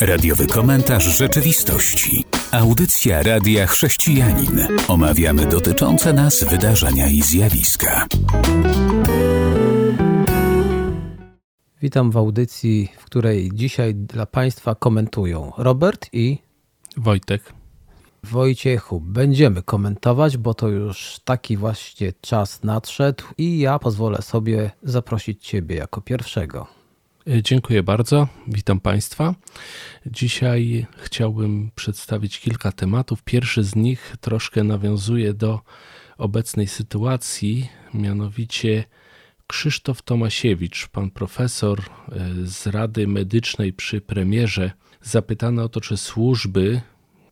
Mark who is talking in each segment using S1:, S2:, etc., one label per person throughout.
S1: Radiowy komentarz rzeczywistości. Audycja Radia Chrześcijanin. Omawiamy dotyczące nas wydarzenia i zjawiska.
S2: Witam w audycji, w której dzisiaj dla Państwa komentują Robert i
S3: Wojtek.
S2: Wojciechu. Będziemy komentować, bo to już taki właśnie czas nadszedł i ja pozwolę sobie zaprosić Ciebie jako pierwszego.
S3: E, dziękuję bardzo. Witam Państwa. Dzisiaj chciałbym przedstawić kilka tematów. Pierwszy z nich troszkę nawiązuje do obecnej sytuacji, mianowicie Krzysztof Tomasiewicz, pan profesor e, z Rady Medycznej przy premierze, zapytany o to, czy służby,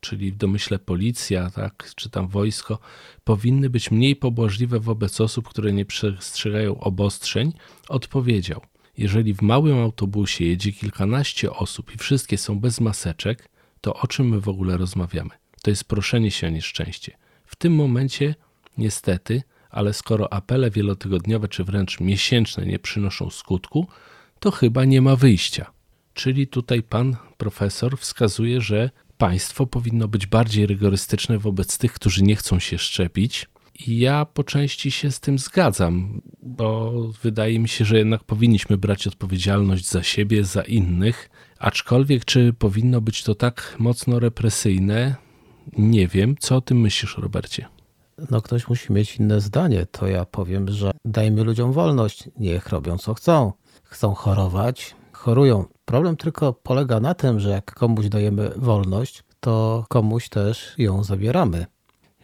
S3: czyli w domyśle policja, tak, czy tam wojsko, powinny być mniej pobłażliwe wobec osób, które nie przestrzegają obostrzeń, odpowiedział: Jeżeli w małym autobusie jedzie kilkanaście osób i wszystkie są bez maseczek, to o czym my w ogóle rozmawiamy? To jest proszenie się o nieszczęście. W tym momencie, niestety, ale skoro apele wielotygodniowe czy wręcz miesięczne nie przynoszą skutku, to chyba nie ma wyjścia. Czyli tutaj pan profesor wskazuje, że państwo powinno być bardziej rygorystyczne wobec tych, którzy nie chcą się szczepić. Ja po części się z tym zgadzam, bo wydaje mi się, że jednak powinniśmy brać odpowiedzialność za siebie, za innych. Aczkolwiek, czy powinno być to tak mocno represyjne, nie wiem. Co o tym myślisz, Robercie?
S2: No ktoś musi mieć inne zdanie. To ja powiem, że dajmy ludziom wolność. Niech robią co chcą. Chcą chorować, chorują. Problem tylko polega na tym, że jak komuś dajemy wolność, to komuś też ją zabieramy.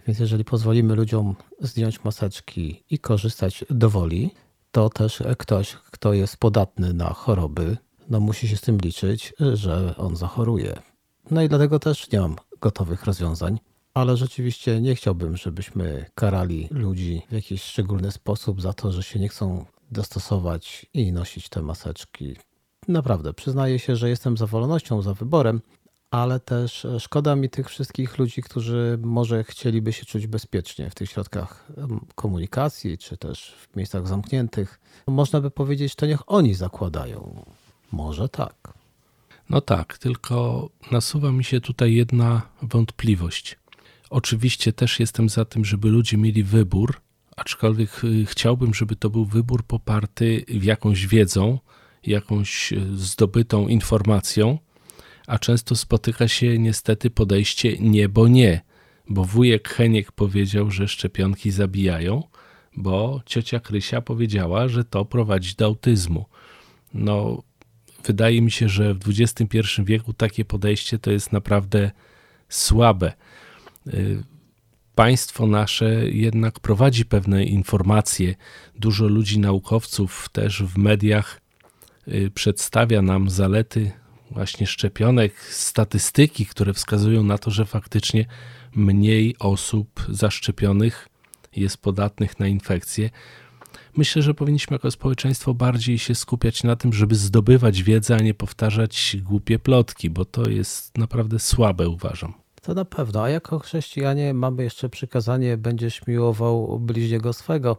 S2: Więc jeżeli pozwolimy ludziom zdjąć maseczki i korzystać do woli, to też ktoś, kto jest podatny na choroby, no musi się z tym liczyć, że on zachoruje. No i dlatego też nie mam gotowych rozwiązań ale rzeczywiście nie chciałbym, żebyśmy karali ludzi w jakiś szczególny sposób za to, że się nie chcą dostosować i nosić te maseczki. Naprawdę, przyznaję się, że jestem za wolnością, za wyborem, ale też szkoda mi tych wszystkich ludzi, którzy może chcieliby się czuć bezpiecznie w tych środkach komunikacji, czy też w miejscach zamkniętych. Można by powiedzieć, to niech oni zakładają. Może tak.
S3: No tak, tylko nasuwa mi się tutaj jedna wątpliwość. Oczywiście też jestem za tym, żeby ludzie mieli wybór, aczkolwiek y, chciałbym, żeby to był wybór poparty jakąś wiedzą, jakąś y, zdobytą informacją, a często spotyka się niestety podejście nie, bo nie, bo wujek Heniek powiedział, że szczepionki zabijają, bo ciocia Krysia powiedziała, że to prowadzi do autyzmu. No, wydaje mi się, że w XXI wieku takie podejście to jest naprawdę słabe. Y, państwo nasze jednak prowadzi pewne informacje. Dużo ludzi, naukowców też w mediach y, przedstawia nam zalety właśnie szczepionek, statystyki, które wskazują na to, że faktycznie mniej osób zaszczepionych jest podatnych na infekcje. Myślę, że powinniśmy jako społeczeństwo bardziej się skupiać na tym, żeby zdobywać wiedzę, a nie powtarzać głupie plotki, bo to jest naprawdę słabe, uważam.
S2: To na pewno. A jako chrześcijanie mamy jeszcze przykazanie: będziesz miłował bliźniego swego.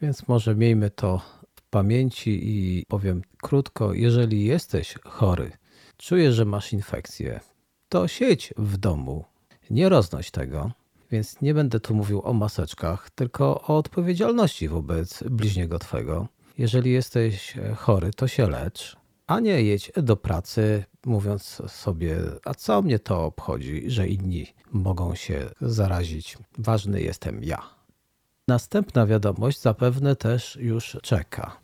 S2: Więc może miejmy to w pamięci i powiem krótko: jeżeli jesteś chory, czujesz, że masz infekcję, to siedź w domu. Nie roznoś tego. Więc nie będę tu mówił o maseczkach, tylko o odpowiedzialności wobec bliźniego twego. Jeżeli jesteś chory, to się lecz a nie jedź do pracy mówiąc sobie, a co mnie to obchodzi, że inni mogą się zarazić. Ważny jestem ja. Następna wiadomość zapewne też już czeka.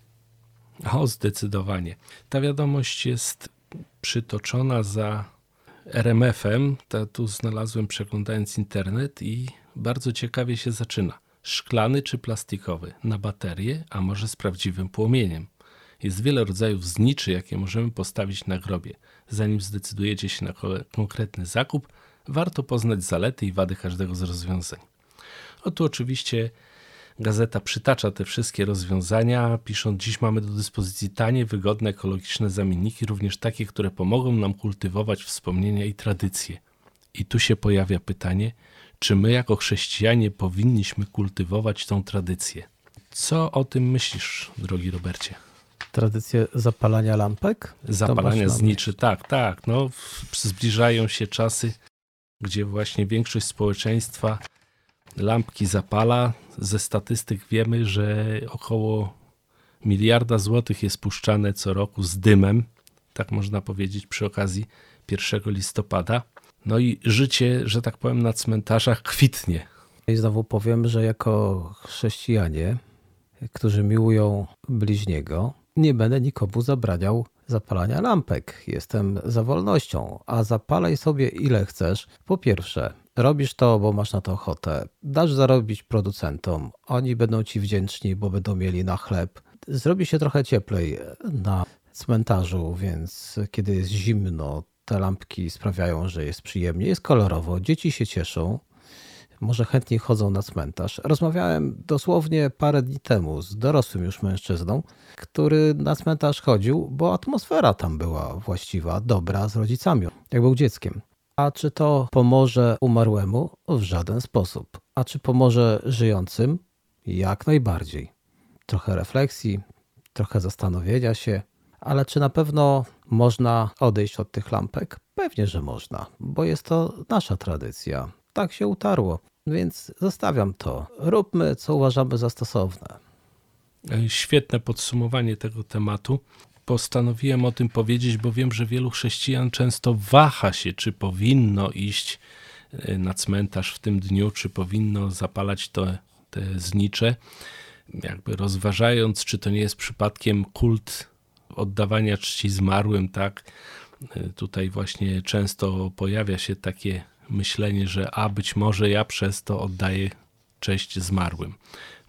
S3: O, zdecydowanie. Ta wiadomość jest przytoczona za RMF-em. Ta tu znalazłem przeglądając internet i bardzo ciekawie się zaczyna. Szklany czy plastikowy? Na baterię, a może z prawdziwym płomieniem? Jest wiele rodzajów zniczy, jakie możemy postawić na grobie. Zanim zdecydujecie się na konkretny zakup, warto poznać zalety i wady każdego z rozwiązań. Oto oczywiście gazeta przytacza te wszystkie rozwiązania, pisząc: Dziś mamy do dyspozycji tanie, wygodne, ekologiczne zamienniki, również takie, które pomogą nam kultywować wspomnienia i tradycje. I tu się pojawia pytanie, czy my jako chrześcijanie powinniśmy kultywować tą tradycję? Co o tym myślisz, drogi Robercie?
S2: tradycję zapalania lampek?
S3: Zapalania zniczy, tak, tak. No, zbliżają się czasy, gdzie właśnie większość społeczeństwa lampki zapala. Ze statystyk wiemy, że około miliarda złotych jest puszczane co roku z dymem, tak można powiedzieć, przy okazji 1 listopada. No i życie, że tak powiem, na cmentarzach kwitnie.
S2: I znowu powiem, że jako chrześcijanie, którzy miłują bliźniego, nie będę nikomu zabraniał zapalania lampek. Jestem za wolnością, a zapalaj sobie ile chcesz. Po pierwsze, robisz to, bo masz na to ochotę. Dasz zarobić producentom. Oni będą ci wdzięczni, bo będą mieli na chleb. Zrobi się trochę cieplej na cmentarzu, więc kiedy jest zimno, te lampki sprawiają, że jest przyjemnie, jest kolorowo, dzieci się cieszą może chętniej chodzą na cmentarz. Rozmawiałem dosłownie parę dni temu z dorosłym już mężczyzną, który na cmentarz chodził, bo atmosfera tam była właściwa, dobra z rodzicami, jak był dzieckiem. A czy to pomoże umarłemu? W żaden sposób. A czy pomoże żyjącym? Jak najbardziej. Trochę refleksji, trochę zastanowienia się, ale czy na pewno można odejść od tych lampek? Pewnie, że można, bo jest to nasza tradycja. Tak się utarło. Więc zostawiam to. Róbmy, co uważamy za stosowne.
S3: E, świetne podsumowanie tego tematu. Postanowiłem o tym powiedzieć, bo wiem, że wielu chrześcijan często waha się, czy powinno iść e, na cmentarz w tym dniu, czy powinno zapalać to, te znicze, jakby rozważając, czy to nie jest przypadkiem kult oddawania czci zmarłym, tak? E, tutaj właśnie często pojawia się takie myślenie, że a być może ja przez to oddaję cześć zmarłym.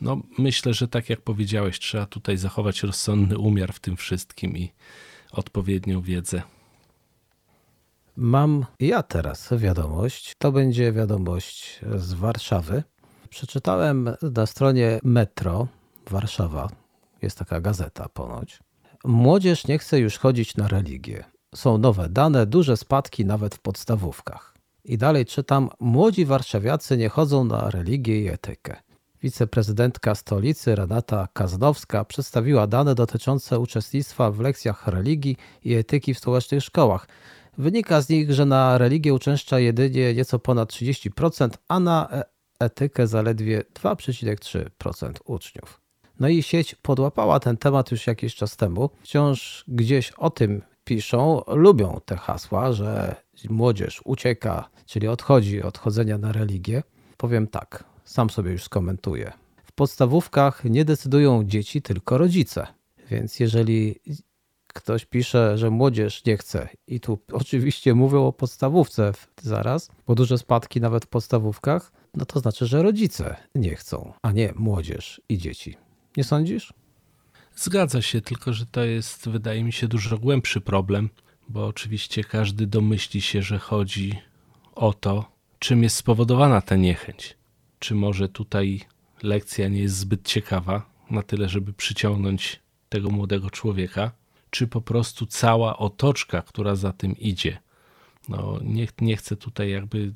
S3: No, myślę, że tak jak powiedziałeś, trzeba tutaj zachować rozsądny umiar w tym wszystkim i odpowiednią wiedzę.
S2: Mam ja teraz wiadomość. To będzie wiadomość z Warszawy. Przeczytałem na stronie Metro Warszawa. Jest taka gazeta ponoć. Młodzież nie chce już chodzić na religię. Są nowe dane, duże spadki nawet w podstawówkach. I dalej czytam: Młodzi warszawiacy nie chodzą na religię i etykę. Wiceprezydentka stolicy Renata Kaznowska przedstawiła dane dotyczące uczestnictwa w lekcjach religii i etyki w stołecznych szkołach. Wynika z nich, że na religię uczęszcza jedynie nieco ponad 30%, a na e- etykę zaledwie 2,3% uczniów. No i sieć podłapała ten temat już jakiś czas temu. Wciąż gdzieś o tym piszą, lubią te hasła, że młodzież ucieka, czyli odchodzi od chodzenia na religię. Powiem tak, sam sobie już skomentuję. W podstawówkach nie decydują dzieci, tylko rodzice. Więc jeżeli ktoś pisze, że młodzież nie chce, i tu oczywiście mówię o podstawówce zaraz, bo duże spadki nawet w podstawówkach, no to znaczy, że rodzice nie chcą, a nie młodzież i dzieci. Nie sądzisz?
S3: Zgadza się, tylko że to jest, wydaje mi się, dużo głębszy problem, bo oczywiście każdy domyśli się, że chodzi o to, czym jest spowodowana ta niechęć. Czy może tutaj lekcja nie jest zbyt ciekawa, na tyle, żeby przyciągnąć tego młodego człowieka, czy po prostu cała otoczka, która za tym idzie. No, nie, nie chcę tutaj jakby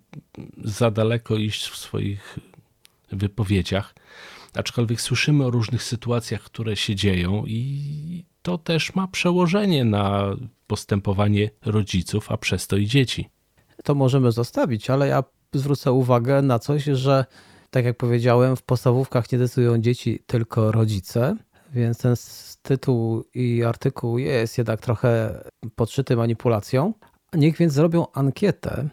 S3: za daleko iść w swoich wypowiedziach, aczkolwiek słyszymy o różnych sytuacjach, które się dzieją, i to też ma przełożenie na postępowanie rodziców, a przez to i dzieci.
S2: To możemy zostawić, ale ja zwrócę uwagę na coś, że tak jak powiedziałem, w podstawówkach nie decydują dzieci, tylko rodzice, więc ten tytuł i artykuł jest jednak trochę podszyty manipulacją. Niech więc zrobią ankietę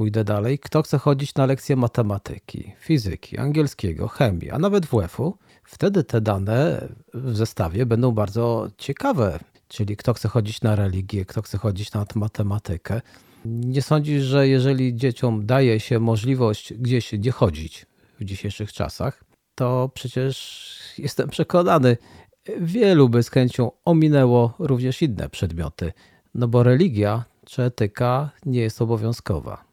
S2: pójdę dalej. Kto chce chodzić na lekcje matematyki, fizyki, angielskiego, chemii, a nawet WF-u, wtedy te dane w zestawie będą bardzo ciekawe. Czyli kto chce chodzić na religię, kto chce chodzić na matematykę. Nie sądzisz, że jeżeli dzieciom daje się możliwość gdzieś nie chodzić w dzisiejszych czasach, to przecież jestem przekonany, wielu by z chęcią ominęło również inne przedmioty, no bo religia czy etyka nie jest obowiązkowa.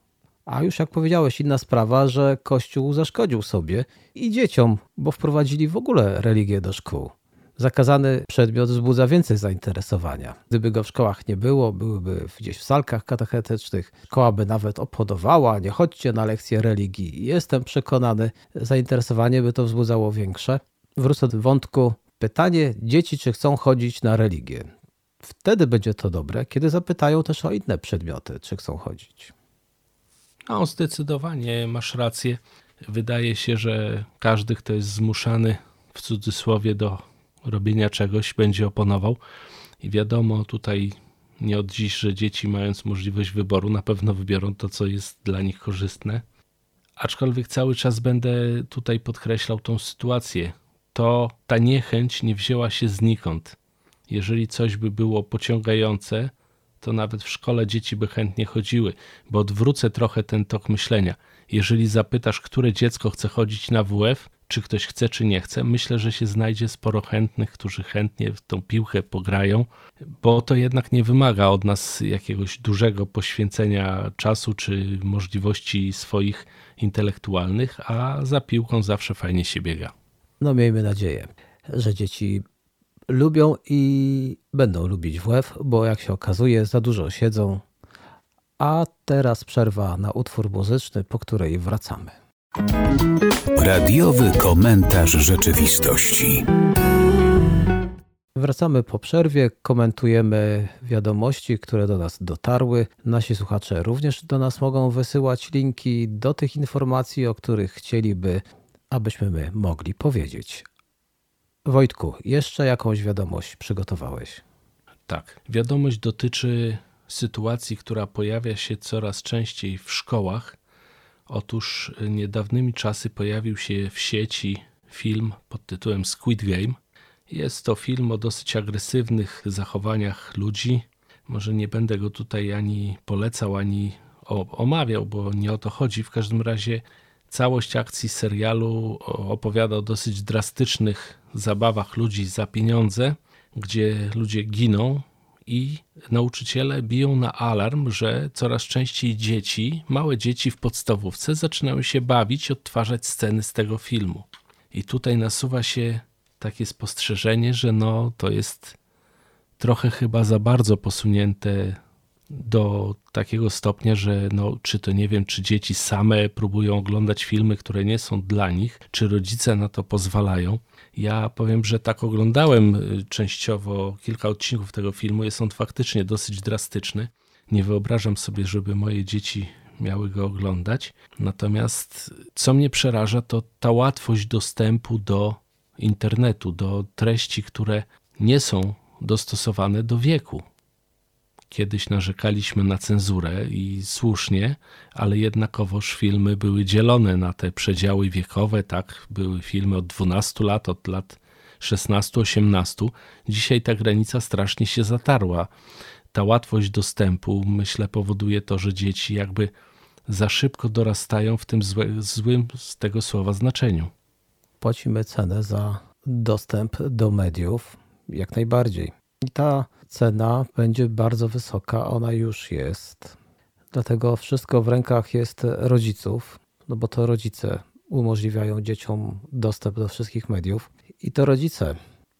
S2: A już jak powiedziałeś, inna sprawa, że Kościół zaszkodził sobie i dzieciom, bo wprowadzili w ogóle religię do szkół. Zakazany przedmiot wzbudza więcej zainteresowania. Gdyby go w szkołach nie było, byłyby gdzieś w salkach katechetycznych, szkoła by nawet obchodowała, nie chodźcie na lekcje religii. Jestem przekonany, zainteresowanie by to wzbudzało większe. Wrócę do wątku pytanie dzieci, czy chcą chodzić na religię. Wtedy będzie to dobre, kiedy zapytają też o inne przedmioty, czy chcą chodzić.
S3: No, zdecydowanie masz rację. Wydaje się, że każdy, kto jest zmuszany w cudzysłowie do robienia czegoś, będzie oponował. I wiadomo, tutaj nie od dziś, że dzieci, mając możliwość wyboru, na pewno wybiorą to, co jest dla nich korzystne. Aczkolwiek cały czas będę tutaj podkreślał tą sytuację. To ta niechęć nie wzięła się znikąd. Jeżeli coś by było pociągające, to nawet w szkole dzieci by chętnie chodziły, bo odwrócę trochę ten tok myślenia. Jeżeli zapytasz, które dziecko chce chodzić na WF, czy ktoś chce, czy nie chce, myślę, że się znajdzie sporo chętnych, którzy chętnie w tą piłkę pograją, bo to jednak nie wymaga od nas jakiegoś dużego poświęcenia czasu czy możliwości swoich intelektualnych, a za piłką zawsze fajnie się biega.
S2: No miejmy nadzieję, że dzieci lubią i będą lubić WF, bo jak się okazuje, za dużo siedzą. A teraz przerwa na utwór muzyczny, po której wracamy.
S1: Radiowy komentarz rzeczywistości.
S2: Wracamy po przerwie, komentujemy wiadomości, które do nas dotarły. Nasi słuchacze również do nas mogą wysyłać linki do tych informacji, o których chcieliby, abyśmy my mogli powiedzieć. Wojtku, jeszcze jakąś wiadomość przygotowałeś?
S3: Tak. Wiadomość dotyczy sytuacji, która pojawia się coraz częściej w szkołach. Otóż niedawnymi czasy pojawił się w sieci film pod tytułem Squid Game. Jest to film o dosyć agresywnych zachowaniach ludzi. Może nie będę go tutaj ani polecał, ani omawiał, bo nie o to chodzi. W każdym razie całość akcji serialu opowiada o dosyć drastycznych zabawach ludzi za pieniądze, gdzie ludzie giną i nauczyciele biją na alarm, że coraz częściej dzieci, małe dzieci w podstawówce zaczynają się bawić odtwarzać sceny z tego filmu. I tutaj nasuwa się takie spostrzeżenie, że no to jest trochę chyba za bardzo posunięte do takiego stopnia, że no, czy to nie wiem, czy dzieci same próbują oglądać filmy, które nie są dla nich, czy rodzice na to pozwalają. Ja powiem, że tak oglądałem y, częściowo kilka odcinków tego filmu. Jest on faktycznie dosyć drastyczny. Nie wyobrażam sobie, żeby moje dzieci miały go oglądać. Natomiast co mnie przeraża, to ta łatwość dostępu do internetu, do treści, które nie są dostosowane do wieku. Kiedyś narzekaliśmy na cenzurę i słusznie, ale jednakowoż filmy były dzielone na te przedziały wiekowe, tak? Były filmy od 12 lat, od lat 16-18. Dzisiaj ta granica strasznie się zatarła. Ta łatwość dostępu, myślę, powoduje to, że dzieci jakby za szybko dorastają w tym złym z tego słowa znaczeniu.
S2: Płacimy cenę za dostęp do mediów, jak najbardziej. I ta cena będzie bardzo wysoka, ona już jest. Dlatego wszystko w rękach jest rodziców, no bo to rodzice umożliwiają dzieciom dostęp do wszystkich mediów i to rodzice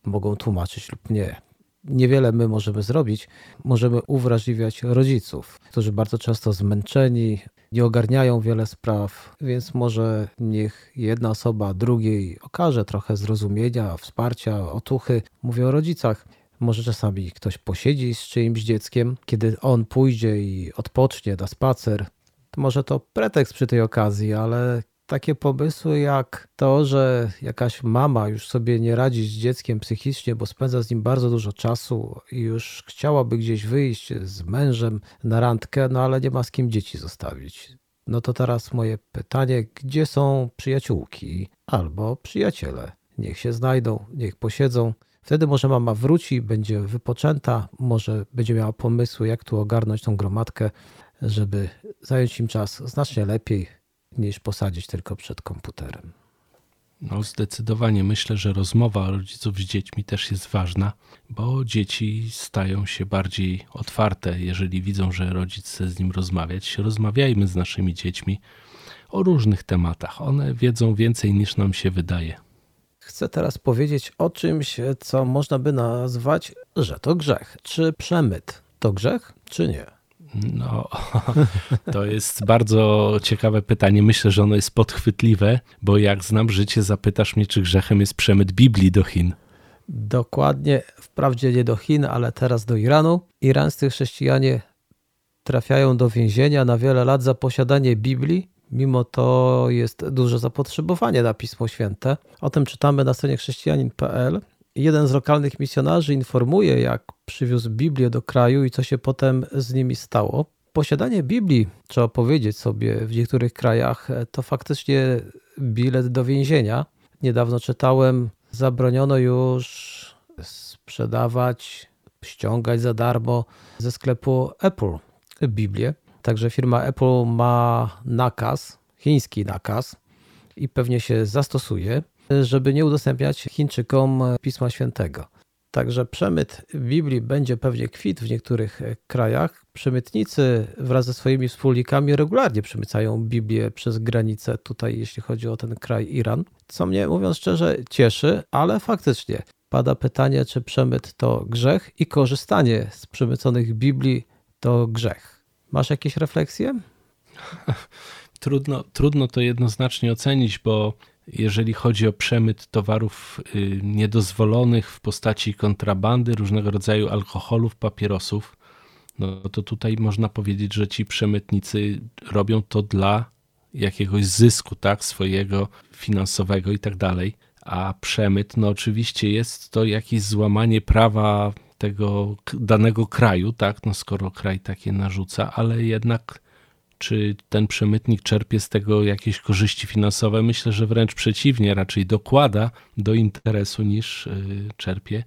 S2: mogą tłumaczyć lub nie. Niewiele my możemy zrobić, możemy uwrażliwiać rodziców, którzy bardzo często zmęczeni, nie ogarniają wiele spraw, więc może niech jedna osoba drugiej okaże trochę zrozumienia, wsparcia, otuchy. Mówię o rodzicach. Może czasami ktoś posiedzi z czyimś dzieckiem, kiedy on pójdzie i odpocznie, da spacer. Może to pretekst przy tej okazji, ale takie pomysły jak to, że jakaś mama już sobie nie radzi z dzieckiem psychicznie, bo spędza z nim bardzo dużo czasu i już chciałaby gdzieś wyjść z mężem na randkę, no ale nie ma z kim dzieci zostawić. No to teraz moje pytanie, gdzie są przyjaciółki albo przyjaciele? Niech się znajdą, niech posiedzą. Wtedy może mama wróci, będzie wypoczęta, może będzie miała pomysły, jak tu ogarnąć tą gromadkę, żeby zająć im czas znacznie lepiej niż posadzić tylko przed komputerem.
S3: No, zdecydowanie myślę, że rozmowa rodziców z dziećmi też jest ważna, bo dzieci stają się bardziej otwarte, jeżeli widzą, że rodzic chce z nim rozmawiać. Rozmawiajmy z naszymi dziećmi o różnych tematach. One wiedzą więcej niż nam się wydaje.
S2: Chcę teraz powiedzieć o czymś, co można by nazwać, że to grzech. Czy przemyt to grzech, czy nie?
S3: No, to jest bardzo ciekawe pytanie. Myślę, że ono jest podchwytliwe, bo jak znam życie, zapytasz mnie, czy grzechem jest przemyt Biblii do Chin.
S2: Dokładnie, wprawdzie nie do Chin, ale teraz do Iranu. Irańscy chrześcijanie trafiają do więzienia na wiele lat za posiadanie Biblii. Mimo to jest duże zapotrzebowanie na Pismo Święte. O tym czytamy na stronie chrześcijanin.pl. Jeden z lokalnych misjonarzy informuje, jak przywiózł Biblię do kraju i co się potem z nimi stało. Posiadanie Biblii, trzeba powiedzieć sobie, w niektórych krajach to faktycznie bilet do więzienia. Niedawno czytałem, zabroniono już sprzedawać, ściągać za darmo ze sklepu Apple Biblię. Także firma Apple ma nakaz, chiński nakaz i pewnie się zastosuje, żeby nie udostępniać Chińczykom Pisma Świętego. Także przemyt Biblii będzie pewnie kwit w niektórych krajach. Przemytnicy wraz ze swoimi wspólnikami regularnie przemycają Biblię przez granicę tutaj, jeśli chodzi o ten kraj Iran. Co mnie, mówiąc szczerze, cieszy, ale faktycznie pada pytanie, czy przemyt to grzech i korzystanie z przemyconych Biblii to grzech. Masz jakieś refleksje?
S3: Trudno, trudno to jednoznacznie ocenić, bo jeżeli chodzi o przemyt towarów y, niedozwolonych w postaci kontrabandy, różnego rodzaju alkoholów, papierosów, no to tutaj można powiedzieć, że ci przemytnicy robią to dla jakiegoś zysku, tak, swojego finansowego i tak dalej. A przemyt, no oczywiście jest to jakieś złamanie prawa tego danego kraju, tak, no skoro kraj takie narzuca, ale jednak czy ten przemytnik czerpie z tego jakieś korzyści finansowe? Myślę, że wręcz przeciwnie, raczej dokłada do interesu niż y, czerpie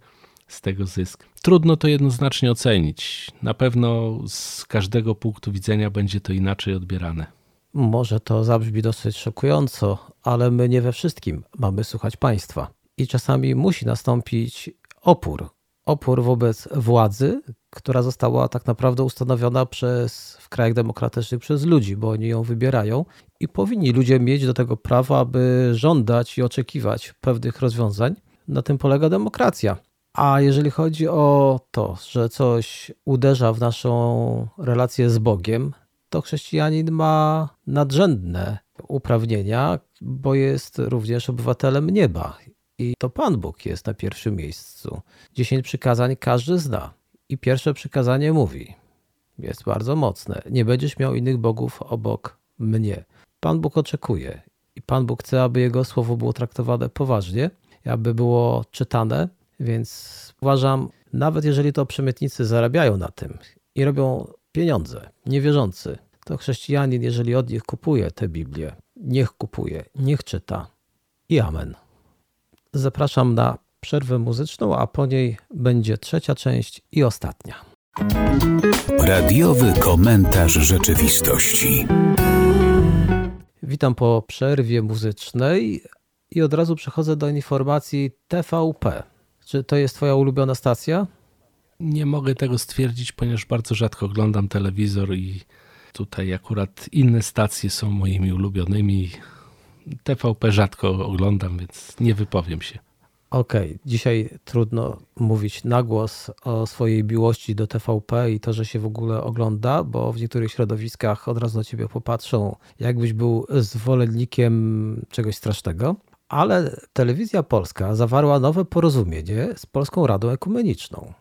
S3: z tego zysk. Trudno to jednoznacznie ocenić. Na pewno z każdego punktu widzenia będzie to inaczej odbierane.
S2: Może to zabrzmi dosyć szokująco, ale my nie we wszystkim mamy słuchać państwa. I czasami musi nastąpić opór. Opór wobec władzy, która została tak naprawdę ustanowiona przez, w krajach demokratycznych przez ludzi, bo oni ją wybierają i powinni ludzie mieć do tego prawo, aby żądać i oczekiwać pewnych rozwiązań. Na tym polega demokracja. A jeżeli chodzi o to, że coś uderza w naszą relację z Bogiem, to chrześcijanin ma nadrzędne uprawnienia, bo jest również obywatelem nieba. I to Pan Bóg jest na pierwszym miejscu. Dziesięć przykazań każdy zna. I pierwsze przykazanie mówi, jest bardzo mocne, nie będziesz miał innych bogów obok mnie. Pan Bóg oczekuje i Pan Bóg chce, aby Jego słowo było traktowane poważnie, aby było czytane, więc uważam, nawet jeżeli to przemytnicy zarabiają na tym i robią pieniądze, niewierzący, to chrześcijanin, jeżeli od nich kupuje tę Biblię, niech kupuje, niech czyta. I amen. Zapraszam na przerwę muzyczną, a po niej będzie trzecia część i ostatnia.
S1: Radiowy komentarz rzeczywistości.
S2: Witam po przerwie muzycznej i od razu przechodzę do informacji TVP. Czy to jest Twoja ulubiona stacja?
S3: Nie mogę tego stwierdzić, ponieważ bardzo rzadko oglądam telewizor i tutaj akurat inne stacje są moimi ulubionymi. TVP rzadko oglądam, więc nie wypowiem się.
S2: Okej, okay. dzisiaj trudno mówić na głos o swojej miłości do TVP i to, że się w ogóle ogląda, bo w niektórych środowiskach od razu na ciebie popatrzą, jakbyś był zwolennikiem czegoś strasznego. Ale telewizja polska zawarła nowe porozumienie z Polską Radą Ekumeniczną.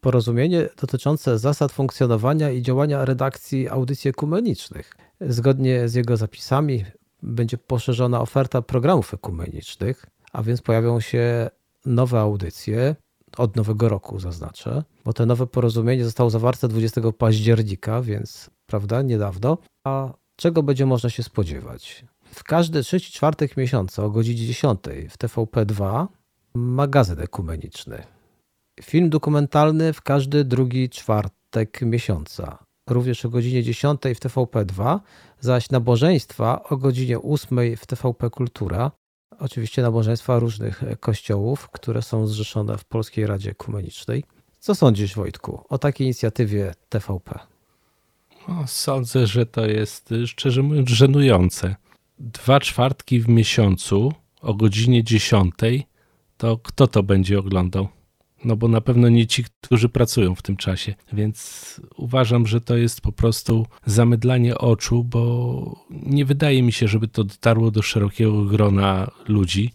S2: Porozumienie dotyczące zasad funkcjonowania i działania redakcji audycji ekumenicznych. Zgodnie z jego zapisami będzie poszerzona oferta programów ekumenicznych, a więc pojawią się nowe audycje, od nowego roku zaznaczę, bo to nowe porozumienie zostało zawarte 20 października, więc prawda, niedawno. A czego będzie można się spodziewać? W każdy trzeci czwartek miesiąca o godzinie 10 w TVP2 magazyn ekumeniczny. Film dokumentalny w każdy drugi czwartek miesiąca. Również o godzinie 10 w TVP2, zaś nabożeństwa o godzinie 8 w TVP Kultura oczywiście nabożeństwa różnych e, kościołów, które są zrzeszone w Polskiej Radzie Ekumenicznej. Co sądzisz, Wojtku, o takiej inicjatywie TVP?
S3: Sądzę, że to jest, szczerze mówiąc, żenujące. Dwa czwartki w miesiącu o godzinie 10, to kto to będzie oglądał? No bo na pewno nie ci, którzy pracują w tym czasie. Więc uważam, że to jest po prostu zamydlanie oczu, bo nie wydaje mi się, żeby to dotarło do szerokiego grona ludzi.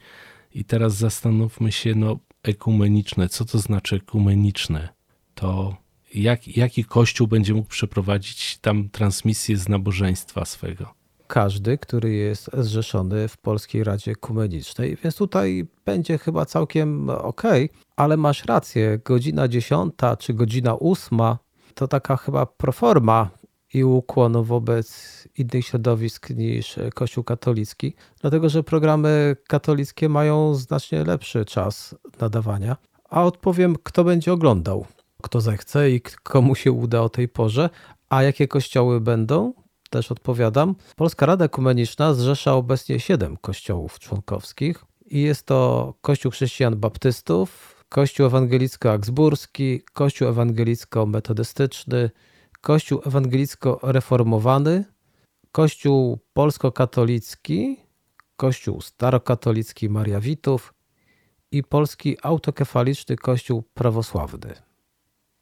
S3: I teraz zastanówmy się, no ekumeniczne. Co to znaczy ekumeniczne? To jak, jaki kościół będzie mógł przeprowadzić tam transmisję z nabożeństwa swego?
S2: Każdy, który jest zrzeszony w Polskiej Radzie Ekumenicznej, więc tutaj będzie chyba całkiem ok, ale masz rację, godzina 10 czy godzina 8 to taka chyba proforma i ukłon wobec innych środowisk niż Kościół katolicki, dlatego że programy katolickie mają znacznie lepszy czas nadawania. A odpowiem, kto będzie oglądał, kto zechce i komu się uda o tej porze, a jakie kościoły będą, też odpowiadam. Polska Rada Ekumeniczna zrzesza obecnie siedem kościołów członkowskich i jest to Kościół Chrześcijan Baptystów, Kościół Ewangelicko-Augsburski, Kościół Ewangelicko-Metodystyczny, Kościół Ewangelicko-Reformowany, Kościół Polsko-Katolicki, Kościół Starokatolicki Maria Witów i Polski Autokefaliczny Kościół Prawosławny.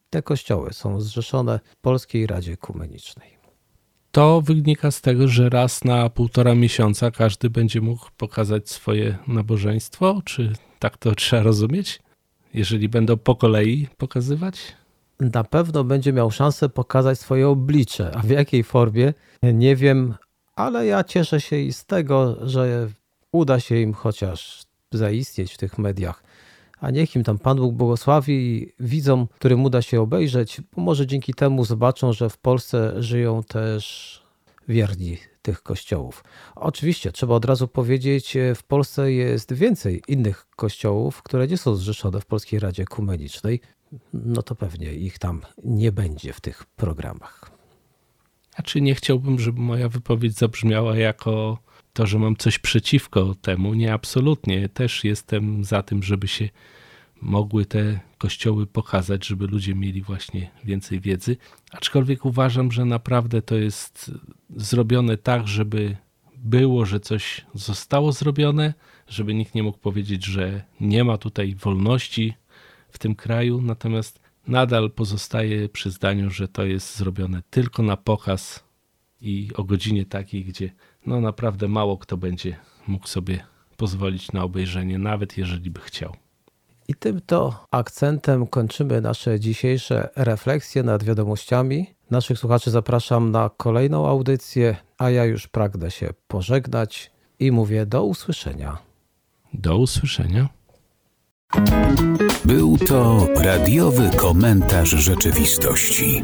S2: Te kościoły są zrzeszone w Polskiej Radzie Ekumenicznej.
S3: To wynika z tego, że raz na półtora miesiąca każdy będzie mógł pokazać swoje nabożeństwo, czy tak to trzeba rozumieć? Jeżeli będą po kolei pokazywać?
S2: Na pewno będzie miał szansę pokazać swoje oblicze, a w jakiej formie nie wiem, ale ja cieszę się i z tego, że uda się im chociaż zaistnieć w tych mediach. A niech im tam Pan Bóg błogosławi i widzom, którym uda się obejrzeć, bo może dzięki temu zobaczą, że w Polsce żyją też wierni tych kościołów. Oczywiście, trzeba od razu powiedzieć, w Polsce jest więcej innych kościołów, które nie są zrzeszone w Polskiej Radzie Ekumenicznej. No to pewnie ich tam nie będzie w tych programach.
S3: A czy nie chciałbym, żeby moja wypowiedź zabrzmiała jako to, że mam coś przeciwko temu? Nie, absolutnie. Też jestem za tym, żeby się mogły te kościoły pokazać, żeby ludzie mieli właśnie więcej wiedzy. Aczkolwiek uważam, że naprawdę to jest zrobione tak, żeby było, że coś zostało zrobione, żeby nikt nie mógł powiedzieć, że nie ma tutaj wolności w tym kraju, natomiast nadal pozostaje przy zdaniu, że to jest zrobione tylko na pokaz i o godzinie takiej, gdzie no naprawdę mało kto będzie mógł sobie pozwolić na obejrzenie, nawet jeżeli by chciał.
S2: I tym to akcentem kończymy nasze dzisiejsze refleksje nad wiadomościami. Naszych słuchaczy zapraszam na kolejną audycję, a ja już pragnę się pożegnać i mówię do usłyszenia.
S3: Do usłyszenia.
S1: Był to radiowy komentarz rzeczywistości.